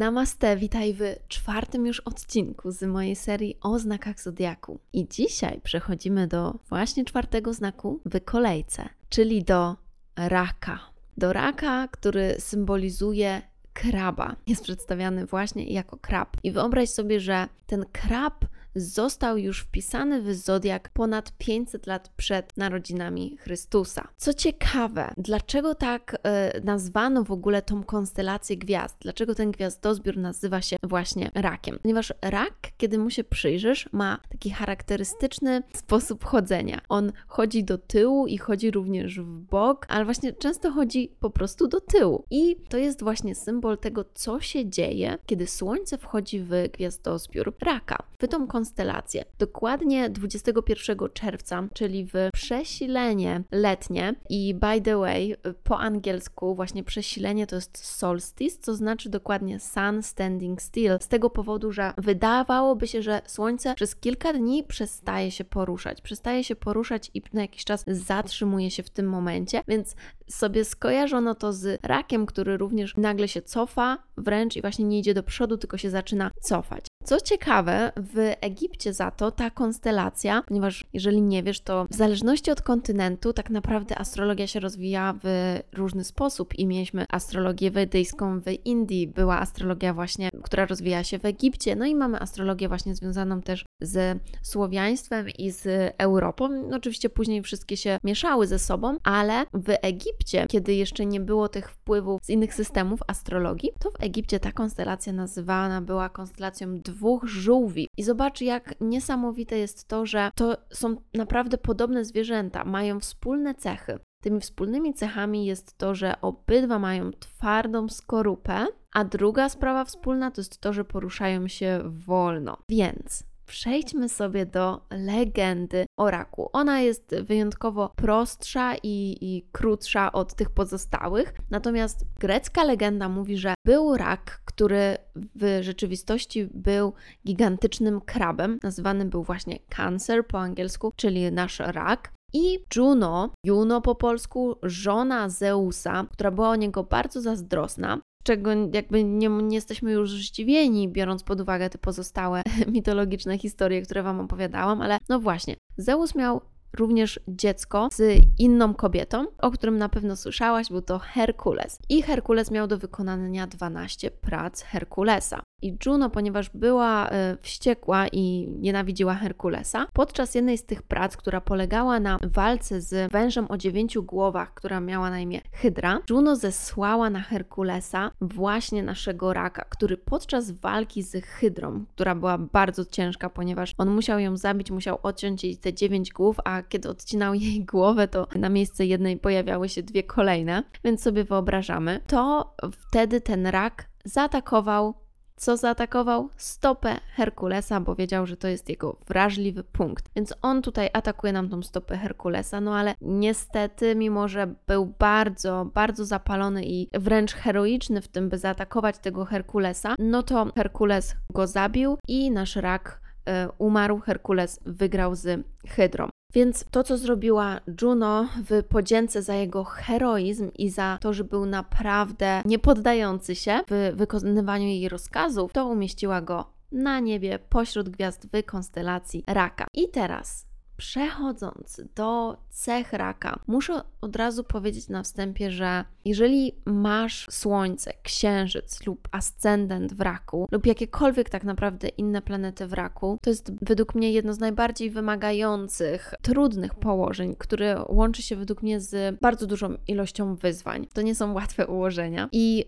Namaste, witaj w czwartym już odcinku z mojej serii o znakach Zodiaku. I dzisiaj przechodzimy do właśnie czwartego znaku w kolejce, czyli do raka. Do raka, który symbolizuje kraba. Jest przedstawiany właśnie jako krab. I wyobraź sobie, że ten krab został już wpisany w zodiak ponad 500 lat przed narodzinami Chrystusa. Co ciekawe, dlaczego tak e, nazwano w ogóle tą konstelację gwiazd? Dlaczego ten gwiazdozbiór nazywa się właśnie rakiem? Ponieważ rak, kiedy mu się przyjrzysz, ma taki charakterystyczny sposób chodzenia. On chodzi do tyłu i chodzi również w bok, ale właśnie często chodzi po prostu do tyłu. I to jest właśnie symbol tego, co się dzieje, kiedy Słońce wchodzi w gwiazdozbiór raka. W tą konstelację. Dokładnie 21 czerwca, czyli w przesilenie letnie i by the way, po angielsku właśnie przesilenie to jest solstice, co znaczy dokładnie sun standing still, z tego powodu, że wydawałoby się, że Słońce przez kilka dni przestaje się poruszać, przestaje się poruszać i na jakiś czas zatrzymuje się w tym momencie, więc sobie skojarzono to z rakiem, który również nagle się cofa wręcz i właśnie nie idzie do przodu, tylko się zaczyna cofać. Co ciekawe, w Egipcie za to ta konstelacja, ponieważ jeżeli nie wiesz, to w zależności od kontynentu, tak naprawdę astrologia się rozwija w różny sposób i mieliśmy astrologię wedyjską w Indii, była astrologia właśnie, która rozwija się w Egipcie, no i mamy astrologię właśnie związaną też z słowiaństwem i z Europą. No, oczywiście później wszystkie się mieszały ze sobą, ale w Egipcie, kiedy jeszcze nie było tych wpływów z innych systemów astrologii, to w Egipcie ta konstelacja nazywana była konstelacją dwóch żółwi. I zobacz, jak niesamowite jest to, że to są naprawdę podobne zwierzęta, mają wspólne cechy. Tymi wspólnymi cechami jest to, że obydwa mają twardą skorupę, a druga sprawa wspólna to jest to, że poruszają się wolno. Więc przejdźmy sobie do legendy o raku. Ona jest wyjątkowo prostsza i, i krótsza od tych pozostałych, natomiast grecka legenda mówi, że był rak, który w rzeczywistości był gigantycznym krabem, nazywany był właśnie cancer po angielsku, czyli nasz rak. I Juno, Juno po polsku, żona Zeusa, która była o niego bardzo zazdrosna, czego jakby nie, nie, jesteśmy już zdziwieni, biorąc pod uwagę te pozostałe mitologiczne historie, które Wam opowiadałam, ale no właśnie, Zeus miał również dziecko z inną kobietą, o którym na pewno słyszałaś, był to Herkules. I Herkules miał do wykonania 12 prac Herkulesa. I Juno, ponieważ była e, wściekła i nienawidziła Herkulesa, podczas jednej z tych prac, która polegała na walce z wężem o dziewięciu głowach, która miała na imię Hydra, Juno zesłała na Herkulesa właśnie naszego raka, który podczas walki z Hydrą, która była bardzo ciężka, ponieważ on musiał ją zabić, musiał odciąć jej te dziewięć głów, a kiedy odcinał jej głowę, to na miejsce jednej pojawiały się dwie kolejne, więc sobie wyobrażamy, to wtedy ten rak zaatakował co zaatakował? Stopę Herkulesa, bo wiedział, że to jest jego wrażliwy punkt. Więc on tutaj atakuje nam tą stopę Herkulesa, no ale niestety, mimo że był bardzo, bardzo zapalony i wręcz heroiczny w tym, by zaatakować tego Herkulesa, no to Herkules go zabił i nasz rak e, umarł. Herkules wygrał z Hydrą. Więc to, co zrobiła Juno w podzięce za jego heroizm i za to, że był naprawdę niepoddający się w wykonywaniu jej rozkazów, to umieściła go na niebie pośród gwiazd w konstelacji Raka. I teraz przechodząc do cech raka, muszę od razu powiedzieć na wstępie, że jeżeli masz Słońce, Księżyc lub ascendent w raku, lub jakiekolwiek tak naprawdę inne planety w raku, to jest według mnie jedno z najbardziej wymagających, trudnych położeń, które łączy się według mnie z bardzo dużą ilością wyzwań. To nie są łatwe ułożenia i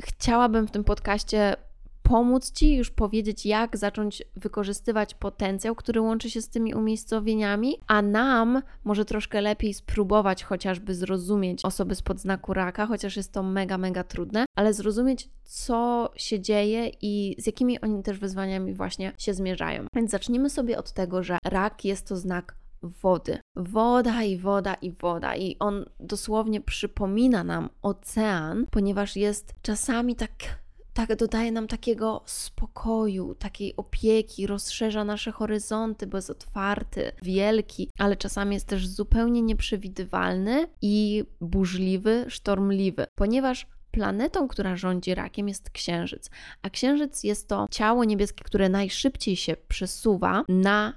chciałabym w tym podcaście pomóc Ci już powiedzieć, jak zacząć wykorzystywać potencjał, który łączy się z tymi umiejscowieniami, a nam może troszkę lepiej spróbować chociażby zrozumieć osoby spod znaku raka, chociaż jest to mega, mega trudne, ale zrozumieć, co się dzieje i z jakimi oni też wyzwaniami właśnie się zmierzają. Więc zacznijmy sobie od tego, że rak jest to znak wody. Woda i woda i woda. I on dosłownie przypomina nam ocean, ponieważ jest czasami tak tak dodaje nam takiego spokoju, takiej opieki, rozszerza nasze horyzonty, bo jest otwarty, wielki, ale czasami jest też zupełnie nieprzewidywalny i burzliwy, sztormliwy, ponieważ planetą, która rządzi rakiem, jest Księżyc. A Księżyc jest to ciało niebieskie, które najszybciej się przesuwa na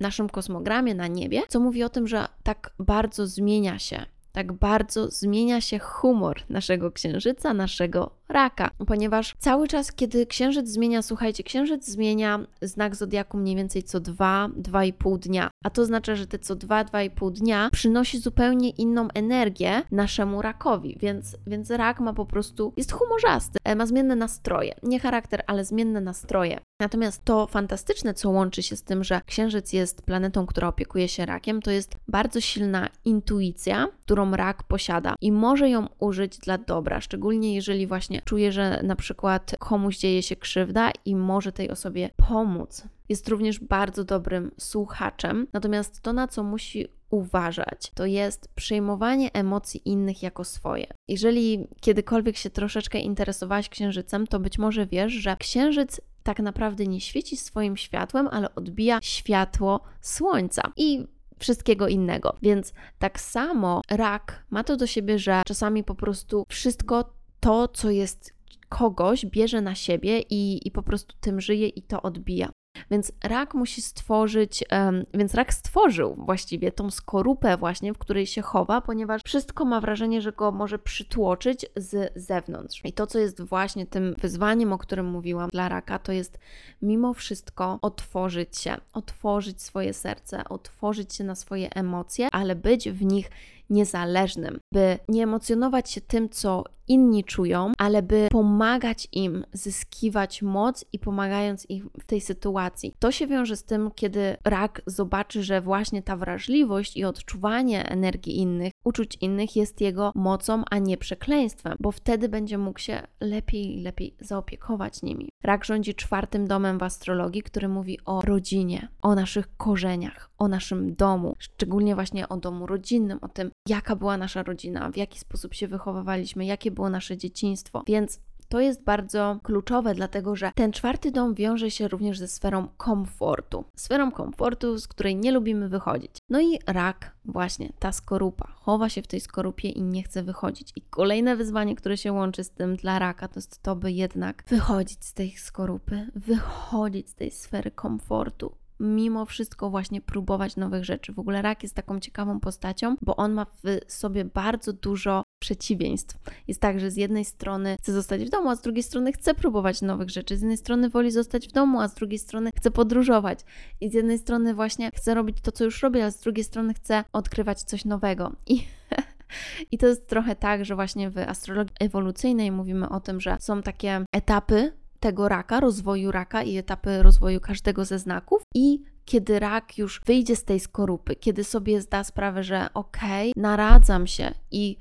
naszym kosmogramie, na niebie, co mówi o tym, że tak bardzo zmienia się tak bardzo zmienia się humor naszego księżyca, naszego raka, ponieważ cały czas, kiedy księżyc zmienia, słuchajcie, księżyc zmienia znak zodiaku mniej więcej co 2-2,5 dnia, a to znaczy, że te co 2-2,5 dnia przynosi zupełnie inną energię naszemu rakowi, więc, więc rak ma po prostu, jest humorzasty, e, ma zmienne nastroje, nie charakter, ale zmienne nastroje. Natomiast to fantastyczne, co łączy się z tym, że Księżyc jest planetą, która opiekuje się rakiem, to jest bardzo silna intuicja, którą rak posiada i może ją użyć dla dobra, szczególnie jeżeli właśnie czuje, że na przykład komuś dzieje się krzywda i może tej osobie pomóc. Jest również bardzo dobrym słuchaczem, natomiast to, na co musi uważać, to jest przejmowanie emocji innych jako swoje. Jeżeli kiedykolwiek się troszeczkę interesowałaś księżycem, to być może wiesz, że księżyc tak naprawdę nie świeci swoim światłem, ale odbija światło słońca. I wszystkiego innego. Więc tak samo rak ma to do siebie, że czasami po prostu wszystko to, co jest kogoś, bierze na siebie i, i po prostu tym żyje i to odbija. Więc rak musi stworzyć, um, więc rak stworzył właściwie tą skorupę właśnie, w której się chowa, ponieważ wszystko ma wrażenie, że go może przytłoczyć z zewnątrz. I to, co jest właśnie tym wyzwaniem, o którym mówiłam dla raka, to jest mimo wszystko otworzyć się, otworzyć swoje serce, otworzyć się na swoje emocje, ale być w nich niezależnym, by nie emocjonować się tym, co inni czują, ale by pomagać im zyskiwać moc i pomagając im w tej sytuacji. To się wiąże z tym, kiedy rak zobaczy, że właśnie ta wrażliwość i odczuwanie energii innych, uczuć innych jest jego mocą, a nie przekleństwem, bo wtedy będzie mógł się lepiej i lepiej zaopiekować nimi. Rak rządzi czwartym domem w astrologii, który mówi o rodzinie, o naszych korzeniach, o naszym domu, szczególnie właśnie o domu rodzinnym, o tym, jaka była nasza rodzina, w jaki sposób się wychowywaliśmy, jakie było nasze dzieciństwo. Więc to jest bardzo kluczowe, dlatego że ten czwarty dom wiąże się również ze sferą komfortu. Sferą komfortu, z której nie lubimy wychodzić. No i rak, właśnie ta skorupa, chowa się w tej skorupie i nie chce wychodzić. I kolejne wyzwanie, które się łączy z tym dla raka, to jest to, by jednak wychodzić z tej skorupy, wychodzić z tej sfery komfortu, mimo wszystko właśnie próbować nowych rzeczy. W ogóle rak jest taką ciekawą postacią, bo on ma w sobie bardzo dużo przeciwieństw. Jest tak, że z jednej strony chce zostać w domu, a z drugiej strony chce próbować nowych rzeczy. Z jednej strony woli zostać w domu, a z drugiej strony chce podróżować. I z jednej strony właśnie chce robić to, co już robi, a z drugiej strony chce odkrywać coś nowego. I I to jest trochę tak, że właśnie w astrologii ewolucyjnej mówimy o tym, że są takie etapy tego raka, rozwoju raka i etapy rozwoju każdego ze znaków. I kiedy rak już wyjdzie z tej skorupy, kiedy sobie zda sprawę, że okej, okay, naradzam się i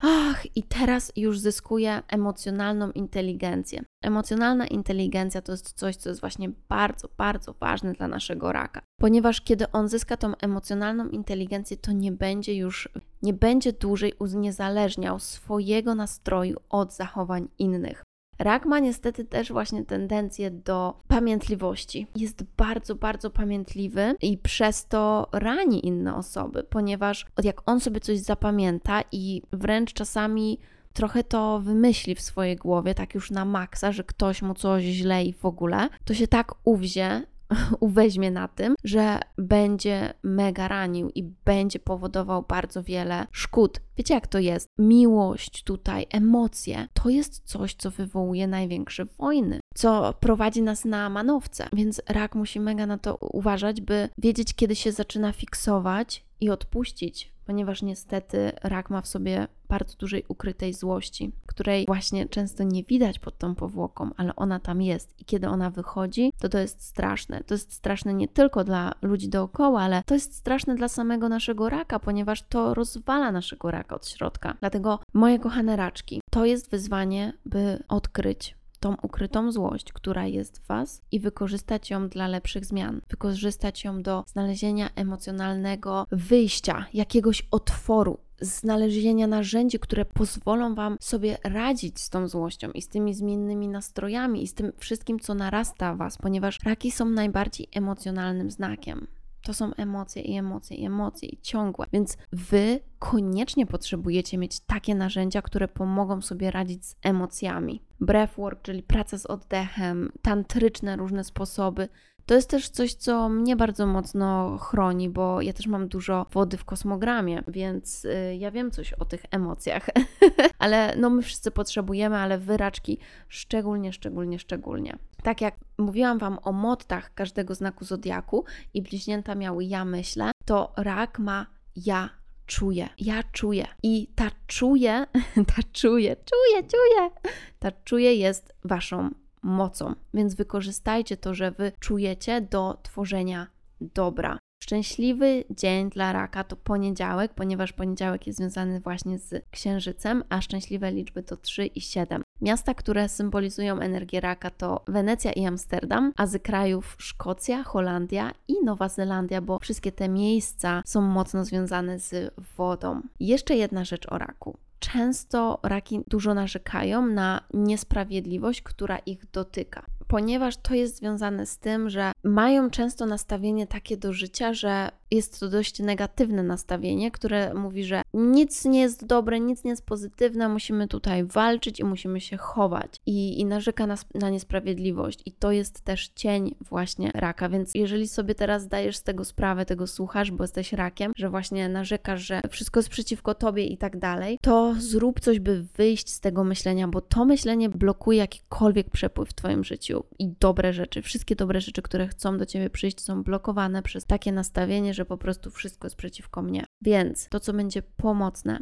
ach, i teraz już zyskuję emocjonalną inteligencję. Emocjonalna inteligencja to jest coś, co jest właśnie bardzo, bardzo ważne dla naszego raka, ponieważ kiedy on zyska tą emocjonalną inteligencję, to nie będzie już, nie będzie dłużej uniezależniał swojego nastroju od zachowań innych. Rak ma niestety też właśnie tendencję do pamiętliwości. Jest bardzo, bardzo pamiętliwy i przez to rani inne osoby, ponieważ jak on sobie coś zapamięta i wręcz czasami trochę to wymyśli w swojej głowie, tak już na maksa, że ktoś mu coś źle i w ogóle, to się tak uwzie, uweźmie na tym, że będzie mega ranił i będzie powodował bardzo wiele szkód. Wiecie, jak to jest? Miłość tutaj, emocje to jest coś, co wywołuje największe wojny, co prowadzi nas na manowce. Więc rak musi mega na to uważać, by wiedzieć, kiedy się zaczyna fiksować i odpuścić, ponieważ niestety rak ma w sobie bardzo dużej ukrytej złości, której właśnie często nie widać pod tą powłoką, ale ona tam jest i kiedy ona wychodzi, to to jest straszne. To jest straszne nie tylko dla ludzi dookoła, ale to jest straszne dla samego naszego raka, ponieważ to rozwala naszego raka od środka. Dlatego, moje kochane raczki, to jest wyzwanie, by odkryć tą ukrytą złość, która jest w Was i wykorzystać ją dla lepszych zmian, wykorzystać ją do znalezienia emocjonalnego wyjścia, jakiegoś otworu, znalezienia narzędzi, które pozwolą Wam sobie radzić z tą złością i z tymi zmiennymi nastrojami i z tym wszystkim, co narasta Was, ponieważ raki są najbardziej emocjonalnym znakiem. To są emocje i emocje i emocje i ciągłe. Więc wy koniecznie potrzebujecie mieć takie narzędzia, które pomogą sobie radzić z emocjami. Breathwork, czyli praca z oddechem, tantryczne różne sposoby. To jest też coś, co mnie bardzo mocno chroni, bo ja też mam dużo wody w kosmogramie, więc y, ja wiem coś o tych emocjach. ale no my wszyscy potrzebujemy, ale wyraczki szczególnie, szczególnie, szczególnie. Tak jak mówiłam Wam o mottach każdego znaku zodiaku i bliźnięta miały ja myślę, to rak ma ja czuję, ja czuję. I ta czuję, ta czuję, czuję, czuję, ta czuję jest Waszą mocą. Więc wykorzystajcie to, że Wy czujecie do tworzenia dobra. Szczęśliwy dzień dla raka to poniedziałek, ponieważ poniedziałek jest związany właśnie z księżycem, a szczęśliwe liczby to 3 i 7. Miasta, które symbolizują energię raka to Wenecja i Amsterdam, a z krajów Szkocja, Holandia i Nowa Zelandia, bo wszystkie te miejsca są mocno związane z wodą. Jeszcze jedna rzecz o raku często raki dużo narzekają na niesprawiedliwość, która ich dotyka. Ponieważ to jest związane z tym, że mają często nastawienie takie do życia, że jest to dość negatywne nastawienie, które mówi, że nic nie jest dobre, nic nie jest pozytywne, musimy tutaj walczyć i musimy się chować. I, i narzeka na, na niesprawiedliwość. I to jest też cień właśnie raka. Więc jeżeli sobie teraz zdajesz z tego sprawę, tego słuchasz, bo jesteś rakiem, że właśnie narzekasz, że wszystko jest przeciwko tobie i tak dalej, to zrób coś, by wyjść z tego myślenia, bo to myślenie blokuje jakikolwiek przepływ w twoim życiu i dobre rzeczy. Wszystkie dobre rzeczy, które chcą do ciebie przyjść, są blokowane przez takie nastawienie, że po prostu wszystko jest przeciwko mnie. Więc to, co będzie pomocne,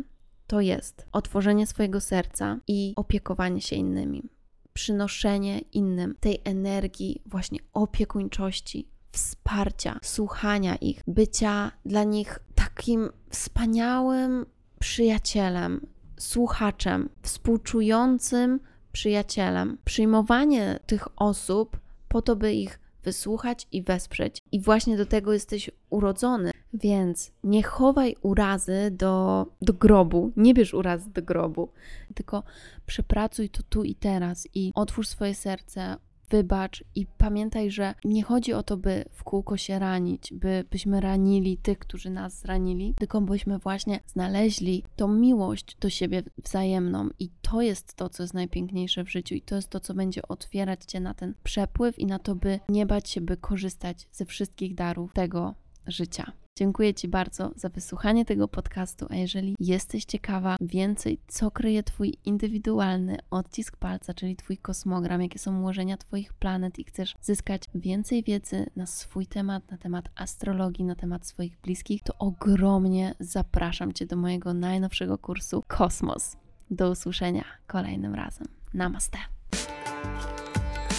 to jest otworzenie swojego serca i opiekowanie się innymi. Przynoszenie innym tej energii, właśnie opiekuńczości, wsparcia, słuchania ich, bycia dla nich takim wspaniałym przyjacielem, słuchaczem, współczującym przyjacielem. Przyjmowanie tych osób po to, by ich wysłuchać i wesprzeć. I właśnie do tego jesteś urodzony. Więc nie chowaj urazy do, do grobu, nie bierz urazy do grobu, tylko przepracuj to tu i teraz i otwórz swoje serce, wybacz i pamiętaj, że nie chodzi o to, by w kółko się ranić, by byśmy ranili tych, którzy nas zranili, tylko byśmy właśnie znaleźli tą miłość do siebie wzajemną. I to jest to, co jest najpiękniejsze w życiu. I to jest to, co będzie otwierać Cię na ten przepływ i na to, by nie bać się, by korzystać ze wszystkich darów tego życia. Dziękuję Ci bardzo za wysłuchanie tego podcastu, a jeżeli jesteś ciekawa więcej, co kryje Twój indywidualny odcisk palca, czyli Twój kosmogram, jakie są ułożenia Twoich planet i chcesz zyskać więcej wiedzy na swój temat, na temat astrologii, na temat swoich bliskich, to ogromnie zapraszam Cię do mojego najnowszego kursu Kosmos. Do usłyszenia kolejnym razem. Namaste.